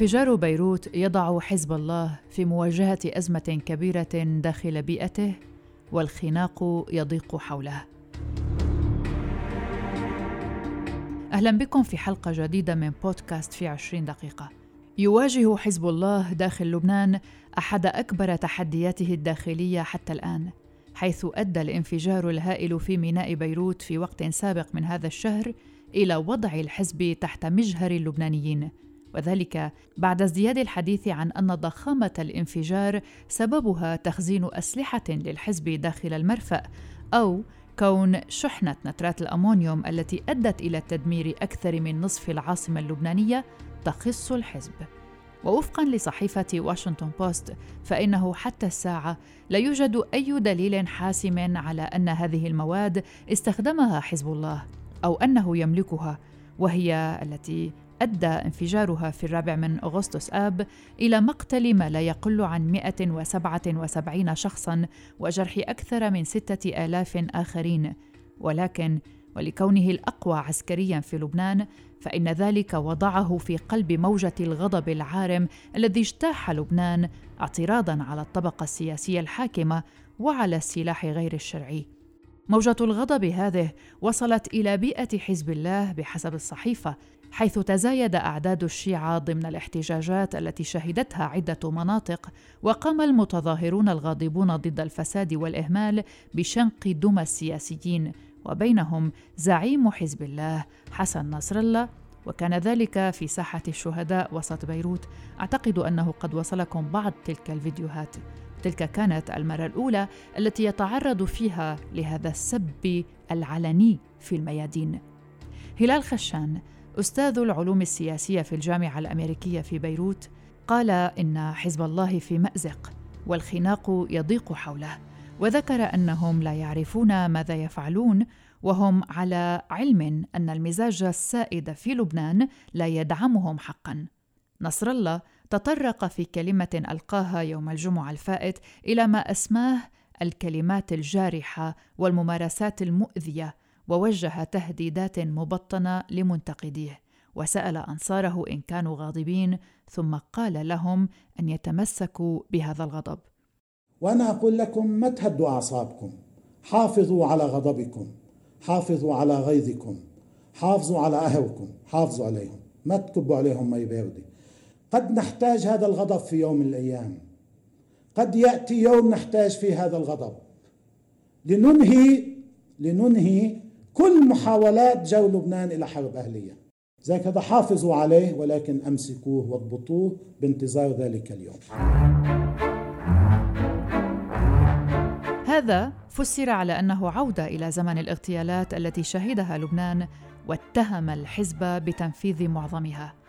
انفجار بيروت يضع حزب الله في مواجهة أزمة كبيرة داخل بيئته والخناق يضيق حوله. أهلا بكم في حلقة جديدة من بودكاست في عشرين دقيقة. يواجه حزب الله داخل لبنان أحد أكبر تحدياته الداخلية حتى الآن حيث أدى الانفجار الهائل في ميناء بيروت في وقت سابق من هذا الشهر إلى وضع الحزب تحت مجهر اللبنانيين. وذلك بعد ازدياد الحديث عن أن ضخامة الانفجار سببها تخزين أسلحة للحزب داخل المرفأ أو كون شحنة نترات الأمونيوم التي أدت إلى تدمير أكثر من نصف العاصمة اللبنانية تخص الحزب. ووفقا لصحيفة واشنطن بوست فإنه حتى الساعة لا يوجد أي دليل حاسم على أن هذه المواد استخدمها حزب الله أو أنه يملكها وهي التي أدى انفجارها في الرابع من أغسطس آب إلى مقتل ما لا يقل عن 177 شخصاً وجرح أكثر من ستة آلاف آخرين. ولكن ولكونه الأقوى عسكرياً في لبنان فإن ذلك وضعه في قلب موجة الغضب العارم الذي اجتاح لبنان اعتراضاً على الطبقة السياسية الحاكمة وعلى السلاح غير الشرعي. موجة الغضب هذه وصلت إلى بيئة حزب الله بحسب الصحيفة حيث تزايد أعداد الشيعة ضمن الاحتجاجات التي شهدتها عدة مناطق وقام المتظاهرون الغاضبون ضد الفساد والإهمال بشنق دمى السياسيين وبينهم زعيم حزب الله حسن نصر الله. وكان ذلك في ساحة الشهداء وسط بيروت. أعتقد أنه قد وصلكم بعض تلك الفيديوهات. تلك كانت المرة الأولى التي يتعرض فيها لهذا السب العلني في الميادين. هلال خشان أستاذ العلوم السياسية في الجامعة الأمريكية في بيروت قال إن حزب الله في مأزق والخناق يضيق حوله وذكر أنهم لا يعرفون ماذا يفعلون وهم على علم أن المزاج السائد في لبنان لا يدعمهم حقا. نصر الله تطرق في كلمة ألقاها يوم الجمعة الفائت إلى ما أسماه الكلمات الجارحة والممارسات المؤذية ووجه تهديدات مبطنة لمنتقديه وسأل أنصاره إن كانوا غاضبين ثم قال لهم أن يتمسكوا بهذا الغضب. وأنا أقول لكم ما تهدوا أعصابكم. حافظوا على غضبكم. حافظوا على غيظكم. حافظوا على أهلكم. حافظوا عليهم. ما تكبوا عليهم مي بارده قد نحتاج هذا الغضب في يوم من الأيام. قد يأتي يوم نحتاج فيه هذا الغضب. لننهي لننهي كل محاولات جو لبنان إلى حرب أهلية. زي هذا حافظوا عليه ولكن أمسكوه واضبطوه بانتظار ذلك اليوم. هذا فسر على أنه عودة إلى زمن الاغتيالات التي شهدها لبنان واتهم الحزب بتنفيذ معظمها.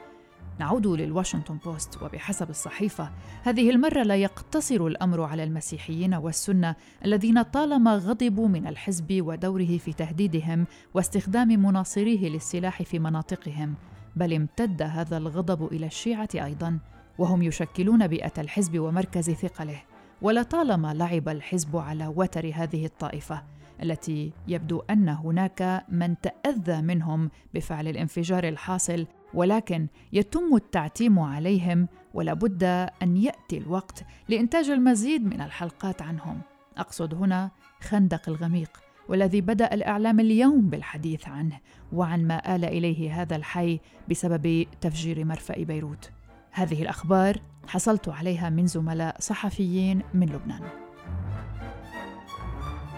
نعود للواشنطن بوست وبحسب الصحيفة هذه المرة لا يقتصر الأمر على المسيحيين والسنة الذين طالما غضبوا من الحزب ودوره في تهديدهم واستخدام مناصريه للسلاح في مناطقهم بل امتد هذا الغضب إلى الشيعة أيضا وهم يشكلون بيئة الحزب ومركز ثقله ولطالما لعب الحزب على وتر هذه الطائفة. التي يبدو أن هناك من تأذى منهم بفعل الانفجار الحاصل ولكن يتم التعتيم عليهم ولا بد أن يأتي الوقت لإنتاج المزيد من الحلقات عنهم. أقصد هنا خندق الغميق والذي بدأ الإعلام اليوم بالحديث عنه وعن ما آل إليه هذا الحي بسبب تفجير مرفأ بيروت. هذه الأخبار حصلت عليها من زملاء صحفيين من لبنان.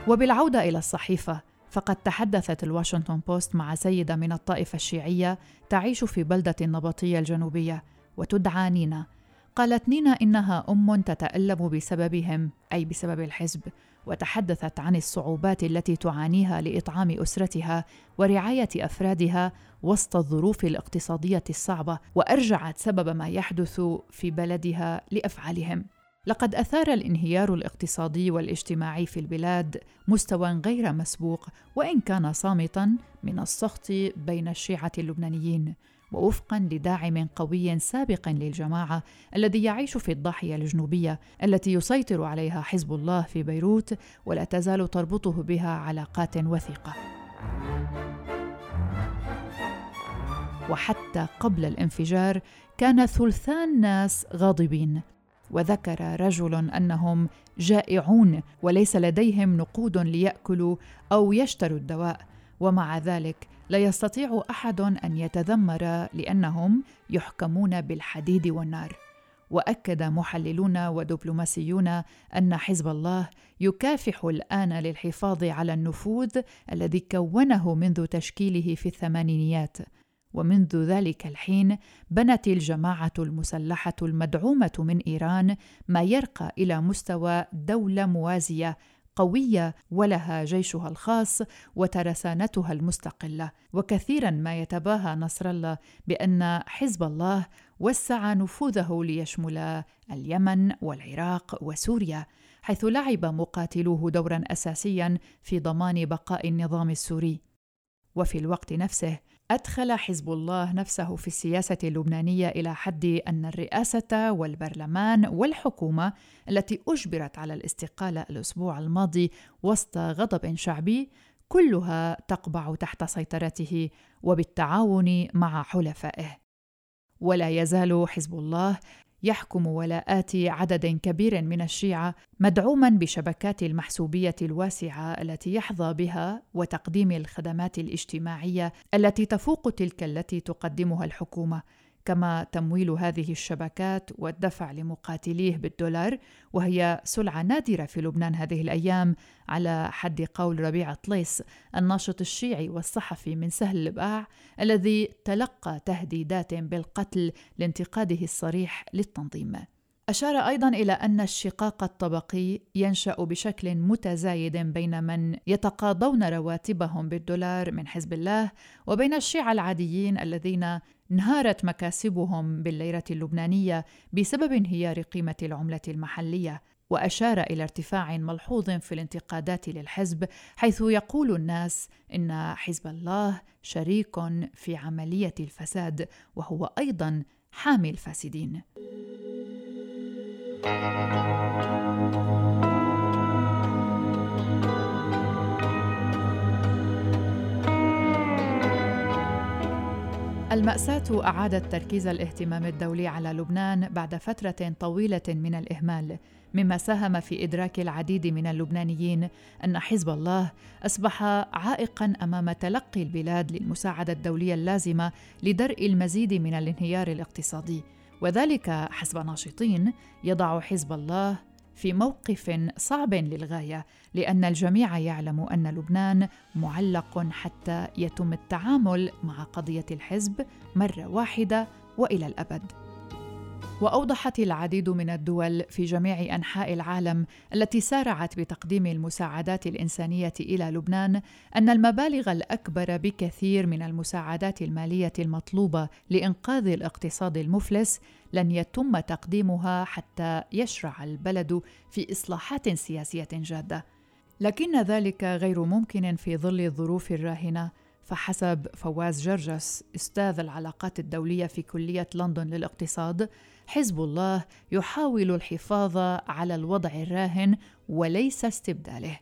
وبالعودة إلى الصحيفة فقد تحدثت الواشنطن بوست مع سيدة من الطائفة الشيعية تعيش في بلدة النبطية الجنوبية وتدعى نينا. قالت نينا إنها أم تتألم بسببهم أي بسبب الحزب وتحدثت عن الصعوبات التي تعانيها لإطعام أسرتها ورعاية أفرادها وسط الظروف الاقتصادية الصعبة وأرجعت سبب ما يحدث في بلدها لأفعالهم. لقد أثار الانهيار الاقتصادي والاجتماعي في البلاد مستوى غير مسبوق وإن كان صامتا من السخط بين الشيعة اللبنانيين ووفقا لداعم قوي سابق للجماعة الذي يعيش في الضاحية الجنوبية التي يسيطر عليها حزب الله في بيروت ولا تزال تربطه بها علاقات وثيقة. وحتى قبل الانفجار كان ثلثان الناس غاضبين وذكر رجل أنهم جائعون وليس لديهم نقود ليأكلوا أو يشتروا الدواء ومع ذلك لا يستطيع أحد أن يتذمر لأنهم يحكمون بالحديد والنار. وأكد محللون ودبلوماسيون أن حزب الله يكافح الآن للحفاظ على النفوذ الذي كونه منذ تشكيله في الثمانينيات. ومنذ ذلك الحين بنت الجماعة المسلحة المدعومة من إيران ما يرقى إلى مستوى دولة موازية قوية ولها جيشها الخاص وترسانتها المستقلة. وكثيرا ما يتباهى نصر الله بأن حزب الله وسع نفوذه ليشمل اليمن والعراق وسوريا حيث لعب مقاتلوه دورا اساسيا في ضمان بقاء النظام السوري. وفي الوقت نفسه أدخل حزب الله نفسه في السياسة اللبنانية إلى حد أن الرئاسة والبرلمان والحكومة التي أجبرت على الاستقالة الأسبوع الماضي وسط غضب شعبي كلها تقبع تحت سيطرته وبالتعاون مع حلفائه. ولا يزال حزب الله يحكم ولاءات عدد كبير من الشيعة مدعوما بشبكات المحسوبية الواسعة التي يحظى بها وتقديم الخدمات الاجتماعية التي تفوق تلك التي تقدمها الحكومة. كما تمويل هذه الشبكات والدفع لمقاتليه بالدولار وهي سلعة نادرة في لبنان هذه الأيام على حد قول ربيع طليس الناشط الشيعي والصحفي من سهل البقاع الذي تلقى تهديدات بالقتل لانتقاده الصريح للتنظيم. أشار أيضا إلى أن الشقاق الطبقي ينشأ بشكل متزايد بين من يتقاضون رواتبهم بالدولار من حزب الله وبين الشيعة العاديين الذين انهارت مكاسبهم بالليرة اللبنانية بسبب انهيار قيمة العملة المحلية وأشار إلى ارتفاع ملحوظ في الانتقادات للحزب حيث يقول الناس إن حزب الله شريك في عملية الفساد وهو أيضا حامي الفاسدين المأساة أعادت تركيز الاهتمام الدولي على لبنان بعد فترة طويلة من الإهمال، مما ساهم في إدراك العديد من اللبنانيين أن حزب الله أصبح عائقا أمام تلقي البلاد للمساعدة الدولية اللازمة لدرء المزيد من الانهيار الاقتصادي، وذلك حسب ناشطين يضع حزب الله في موقف صعب للغاية لأن الجميع يعلم أن لبنان معلق حتى يتم التعامل مع قضية الحزب مرة واحدة وإلى الأبد. وأوضحت العديد من الدول في جميع أنحاء العالم التي سارعت بتقديم المساعدات الإنسانية إلى لبنان أن المبالغ الأكبر بكثير من المساعدات المالية المطلوبة لإنقاذ الاقتصاد المفلس لن يتم تقديمها حتى يشرع البلد في إصلاحات سياسية جادة. لكن ذلك غير ممكن في ظل الظروف الراهنة. فحسب فواز جرجس أستاذ العلاقات الدولية في كلية لندن للاقتصاد حزب الله يحاول الحفاظ على الوضع الراهن وليس استبداله.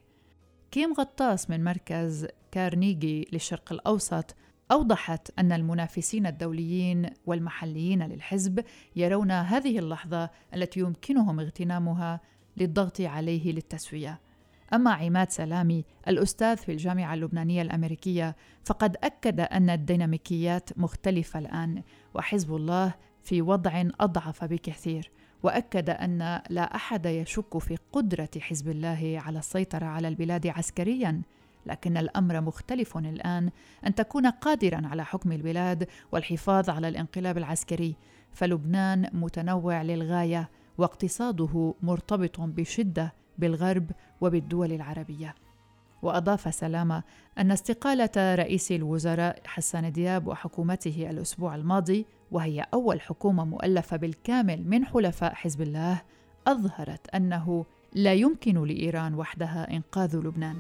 كيم غطاس من مركز كارنيجي للشرق الأوسط أوضحت أن المنافسين الدوليين والمحليين للحزب يرون هذه اللحظة التي يمكنهم اغتنامها للضغط عليه للتسوية. أما عماد سلامي الأستاذ في الجامعة اللبنانية الأمريكية فقد أكد أن الديناميكيات مختلفة الآن وحزب الله في وضع أضعف بكثير وأكد أن لا أحد يشك في قدرة حزب الله على السيطرة على البلاد عسكريا لكن الأمر مختلف الآن أن تكون قادرا على حكم البلاد والحفاظ على الانقلاب العسكري. فلبنان متنوع للغاية واقتصاده مرتبط بشدة بالغرب وبالدول العربية. وأضاف سلامة أن استقالة رئيس الوزراء حسان دياب وحكومته الأسبوع الماضي وهي أول حكومة مؤلفة بالكامل من حلفاء حزب الله أظهرت أنه لا يمكن لإيران وحدها إنقاذ لبنان.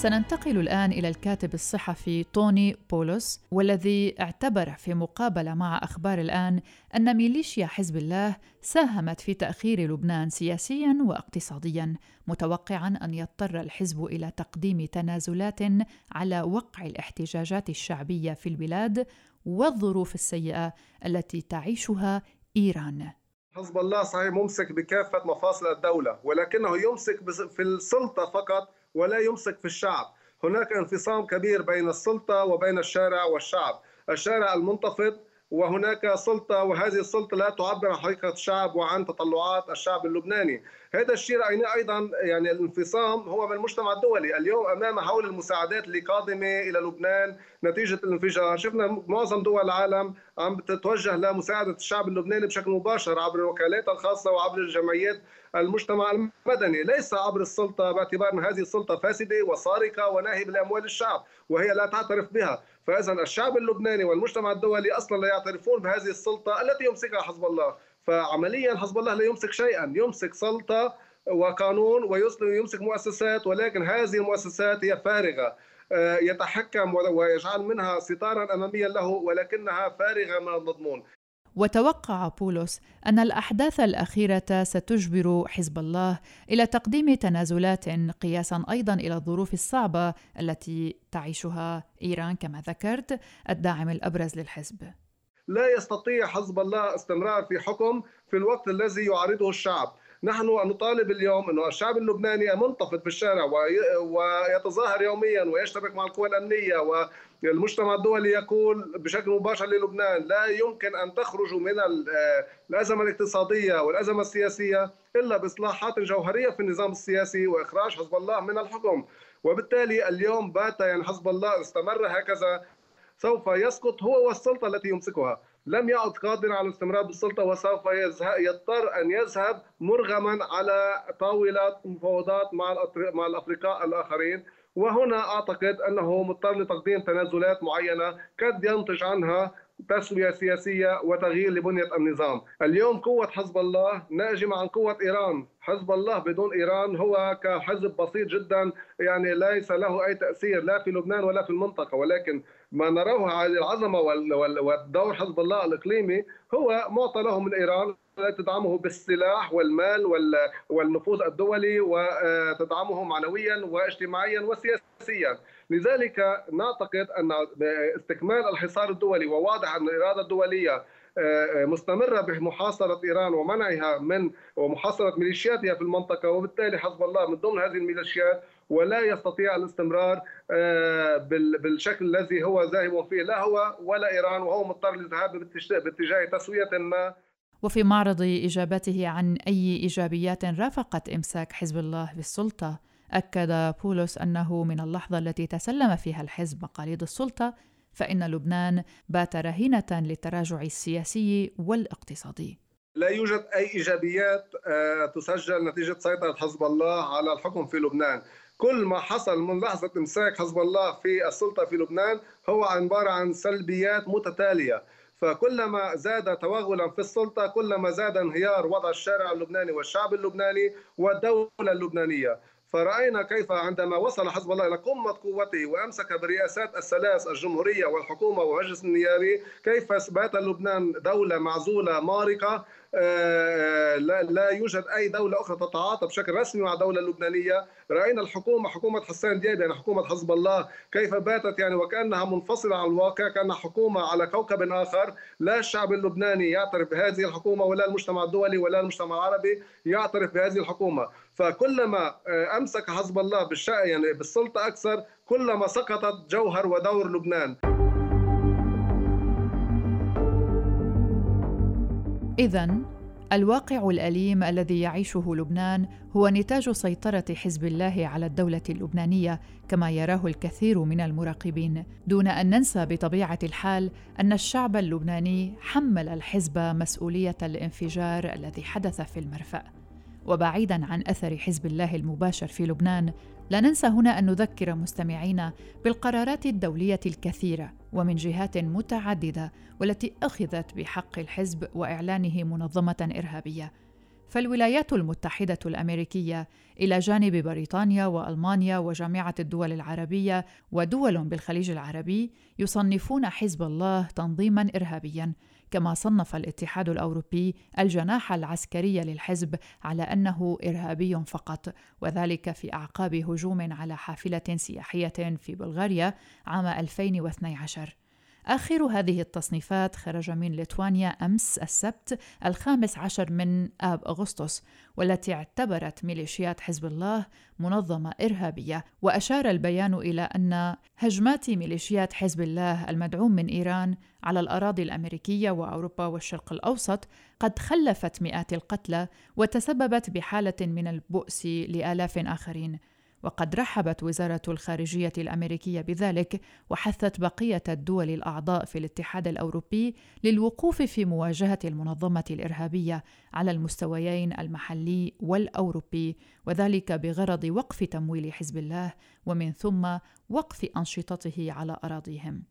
سننتقل الآن إلى الكاتب الصحفي توني بولوس والذي اعتبر في مقابلة مع أخبار الآن أن ميليشيا حزب الله ساهمت في تأخير لبنان سياسيا واقتصاديا متوقعا أن يضطر الحزب إلى تقديم تنازلات على وقع الاحتجاجات الشعبية في البلاد والظروف السيئة التي تعيشها إيران. حزب الله صحيح ممسك بكافة مفاصل الدولة ولكنه يمسك في السلطة فقط ولا يمسك في الشعب. هناك انفصام كبير بين السلطة وبين الشارع والشعب. الشارع المنتفض وهناك سلطة وهذه السلطة لا تعبر عن حقيقة الشعب وعن تطلعات الشعب اللبناني. هذا الشيء رأيناه أيضا يعني الانفصام هو من المجتمع الدولي. اليوم أمام هول المساعدات اللي قادمة إلى لبنان نتيجة الانفجار. شفنا معظم دول العالم عم تتوجه لمساعدة الشعب اللبناني بشكل مباشر عبر الوكالات الخاصة وعبر الجمعيات المجتمع المدني. ليس عبر السلطة باعتبار أن هذه السلطة فاسدة وسارقة وناهبة لأموال الشعب وهي لا تعترف بها. فإذا الشعب اللبناني والمجتمع الدولي أصلا لا يعترفون بهذه السلطة التي يمسكها حزب الله. فعمليا حزب الله لا يمسك شيئا يمسك سلطة وقانون ويمسك مؤسسات ولكن هذه المؤسسات هي فارغة. آه، يتحكم ويجعل منها ستارا اماميا له ولكنها فارغة من المضمون. وتوقع بولس أن الأحداث الأخيرة ستجبر حزب الله إلى تقديم تنازلات قياسا أيضا إلى الظروف الصعبة التي تعيشها إيران كما ذكرت الداعم الأبرز للحزب. لا يستطيع حزب الله استمرار في حكم في الوقت الذي يعارضه الشعب. نحن نطالب اليوم إنه الشعب اللبناني منتفض الشارع ويتظاهر يوميا ويشتبك مع القوى الأمنية والمجتمع الدولي يقول بشكل مباشر للبنان لا يمكن أن تخرجوا من الأزمة الاقتصادية والأزمة السياسية إلا بإصلاحات جوهرية في النظام السياسي وإخراج حزب الله من الحكم. وبالتالي اليوم بات يعني حزب الله استمر هكذا سوف يسقط هو والسلطة التي يمسكها. لم يعد قادرا على الاستمرار بالسلطة وسوف يضطر أن يذهب مرغما على طاوله مفاوضات مع الافرقاء الآخرين. وهنا أعتقد أنه مضطر لتقديم تنازلات معينة قد ينتج عنها تسوية سياسية وتغيير لبنية النظام. اليوم قوة حزب الله ناجمة عن قوة إيران. حزب الله بدون إيران هو كحزب بسيط جدا يعني ليس له أي تأثير لا في لبنان ولا في المنطقة. ولكن ما نراه على العظمة والدور حزب الله الإقليمي هو معطى له من إيران تدعمه بالسلاح والمال والنفوذ الدولي وتدعمه معنويا واجتماعيا وسياسيا. لذلك نعتقد أن استكمال الحصار الدولي وواضح أن الإرادة الدولية آه، مستمرة بمحاصرة إيران ومنعها من ومحاصرة ميليشياتها في المنطقة وبالتالي حزب الله من ضمن هذه الميليشيات ولا يستطيع الاستمرار آه، بالشكل الذي هو ذاهب فيه لا هو ولا إيران وهو مضطر للذهاب باتجاه تسوية ما. وفي معرض إجابته عن أي إيجابيات رافقت إمساك حزب الله بالسلطة أكد بولس أنه من اللحظة التي تسلم فيها الحزب مقاليد السلطة فإن لبنان بات رهينة للتراجع السياسي والاقتصادي. لا يوجد أي إيجابيات آه، تسجل نتيجة سيطرة حزب الله على الحكم في لبنان. كل ما حصل من لحظة إمساك حزب الله في السلطة في لبنان هو عبارة عن سلبيات متتالية. فكلما زاد توغلا في السلطة كلما زاد انهيار وضع الشارع اللبناني والشعب اللبناني والدولة اللبنانية. فرأينا كيف عندما وصل حزب الله إلى قمة قوته وأمسك برئاسات الثلاث الجمهورية والحكومة والمجلس النيابي كيف بات لبنان دولة معزولة مارقة؟ آه، لا يوجد أي دولة أخرى تتعاطى بشكل رسمي مع الدولة اللبنانيه، رأينا الحكومة حكومة حسان دياب يعني حكومة حزب الله. كيف باتت يعني وكأنها منفصلة عن الواقع، كأنها حكومة على كوكب آخر، لا الشعب اللبناني يعترف بهذه الحكومة ولا المجتمع الدولي ولا المجتمع العربي يعترف بهذه الحكومة، فكلما آه، أمسك حزب الله بالشأن يعني بالسلطة أكثر كلما سقطت جوهر ودور لبنان. إذا الواقع الأليم الذي يعيشه لبنان هو نتاج سيطرة حزب الله على الدولة اللبنانية كما يراه الكثير من المراقبين، دون أن ننسى بطبيعة الحال أن الشعب اللبناني حمل الحزب مسؤولية الانفجار الذي حدث في المرفأ. وبعيدا عن أثر حزب الله المباشر في لبنان لا ننسى هنا أن نذكر مستمعينا بالقرارات الدولية الكثيرة ومن جهات متعددة والتي أخذت بحق الحزب وإعلانه منظمة إرهابية. فالولايات المتحدة الأمريكية إلى جانب بريطانيا وألمانيا وجامعة الدول العربية ودول بالخليج العربي يصنفون حزب الله تنظيما إرهابيا كما صنف الاتحاد الأوروبي الجناح العسكري للحزب على أنه إرهابي فقط وذلك في أعقاب هجوم على حافلة سياحية في بلغاريا عام 2012 آخر هذه التصنيفات خرج من ليتوانيا أمس السبت الخامس عشر من آب أغسطس والتي اعتبرت ميليشيات حزب الله منظمة إرهابية. وأشار البيان إلى أن هجمات ميليشيات حزب الله المدعوم من إيران على الأراضي الأمريكية وأوروبا والشرق الأوسط قد خلفت مئات القتلى وتسببت بحالة من البؤس لآلاف آخرين. وقد رحبت وزارة الخارجية الأمريكية بذلك وحثت بقية الدول الأعضاء في الاتحاد الأوروبي للوقوف في مواجهة المنظمة الإرهابية على المستويين المحلي والأوروبي وذلك بغرض وقف تمويل حزب الله ومن ثم وقف أنشطته على أراضيهم.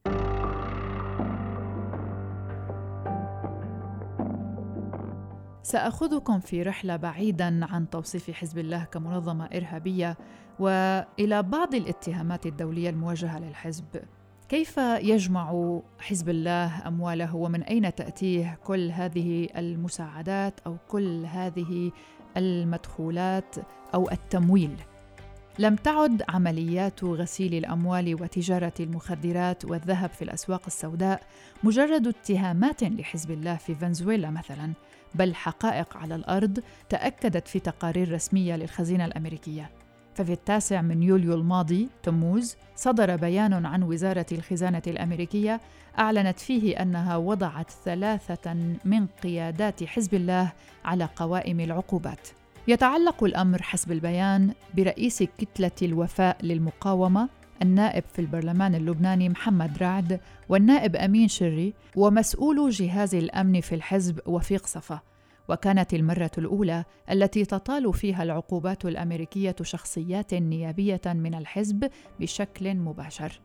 سأخذكم في رحلة بعيدا عن توصيف حزب الله كمنظمة إرهابية وإلى بعض الاتهامات الدولية الموجهه للحزب. كيف يجمع حزب الله أمواله ومن أين تأتيه كل هذه المساعدات أو كل هذه المدخولات أو التمويل؟ لم تعد عمليات غسيل الأموال وتجارة المخدرات والذهب في الأسواق السوداء مجرد اتهامات لحزب الله في فنزويلا مثلا بل حقائق على الأرض تأكدت في تقارير رسمية للخزينة الأمريكية. ففي التاسع من يوليو الماضي تموز صدر بيان عن وزارة الخزانة الأمريكية أعلنت فيه أنها وضعت ثلاثة من قيادات حزب الله على قوائم العقوبات. يتعلق الأمر حسب البيان برئيس كتلة الوفاء للمقاومة النائب في البرلمان اللبناني محمد رعد والنائب أمين شري ومسؤول جهاز الأمن في الحزب وفيق صفا. وكانت المرة الأولى التي تطال فيها العقوبات الأمريكية شخصيات نيابية من الحزب بشكل مباشر.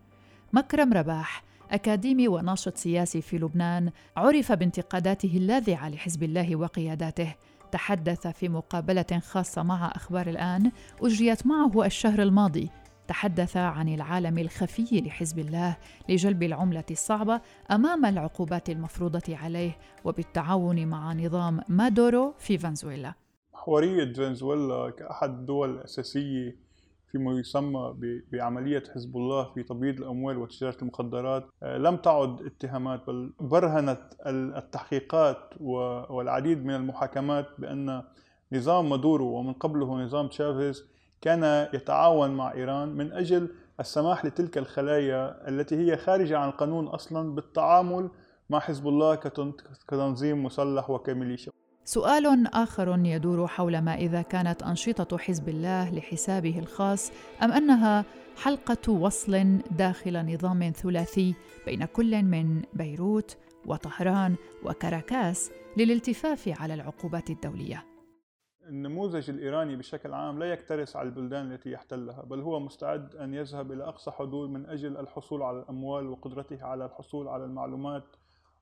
مكرم رباح أكاديمي وناشط سياسي في لبنان عرف بانتقاداته اللاذعة لحزب الله وقياداته. تحدث في مقابلة خاصة مع أخبار الآن أجريت معه الشهر الماضي. تحدث عن العالم الخفي لحزب الله لجلب العملة الصعبة أمام العقوبات المفروضة عليه وبالتعاون مع نظام مادورو في فنزويلا. محورية فنزويلا كأحد الدول الأساسية فيما يسمى بعملية حزب الله في تبييض الأموال وتجارة المخدرات آه، لم تعد اتهامات بل برهنت التحقيقات والعديد من المحاكمات بأن نظام مادورو ومن قبله نظام تشافيز كان يتعاون مع إيران من أجل السماح لتلك الخلايا التي هي خارجة عن القانون أصلا بالتعامل مع حزب الله كتنظيم مسلح وكميليشيا. سؤال آخر يدور حول ما إذا كانت أنشطة حزب الله لحسابه الخاص أم أنها حلقة وصل داخل نظام ثلاثي بين كل من بيروت وطهران وكاراكاس للالتفاف على العقوبات الدولية؟ النموذج الإيراني بشكل عام لا يكترث على البلدان التي يحتلها بل هو مستعد أن يذهب إلى أقصى حدود من أجل الحصول على الأموال وقدرته على الحصول على المعلومات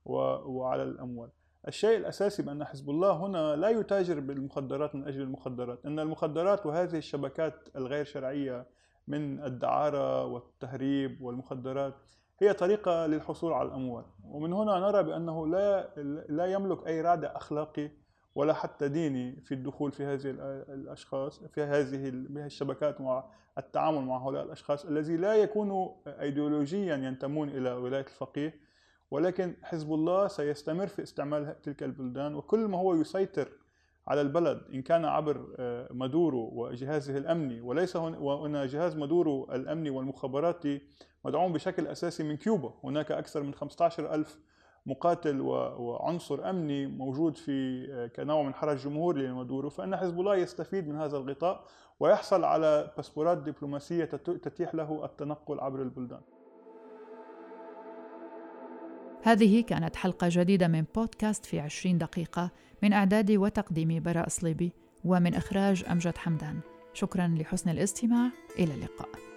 وعلى الأموال. الشيء الأساسي بأن حزب الله هنا لا يتاجر بالمخدرات من أجل المخدرات إن المخدرات وهذه الشبكات الغير شرعية من الدعارة والتهريب والمخدرات هي طريقة للحصول على الأموال. ومن هنا نرى بأنه لا, لا يملك أي رادع أخلاقي ولا حتى ديني في الدخول في هذه الأشخاص في هذه الشبكات مع التعامل مع هؤلاء الأشخاص الذي لا يكونوا ايديولوجيا ينتمون إلى ولاية الفقيه ولكن حزب الله سيستمر في استعمال تلك البلدان وكل ما هو يسيطر على البلد إن كان عبر آه، مادورو وجهازه الأمني وليس هنا جهاز مادورو الأمني والمخابراتي مدعوم بشكل أساسي من كيوبا هناك أكثر من 15 ألف مقاتل وعنصر أمني موجود في آه، كنوع من حرج جمهوري لمادورو فإن حزب الله يستفيد من هذا الغطاء ويحصل على باسبورات دبلوماسية تتيح له التنقل عبر البلدان. هذه كانت حلقة جديدة من بودكاست في عشرين دقيقة من إعداد وتقديم براء صليبي ومن إخراج أمجد حمدان. شكرا لحسن الاستماع. إلى اللقاء.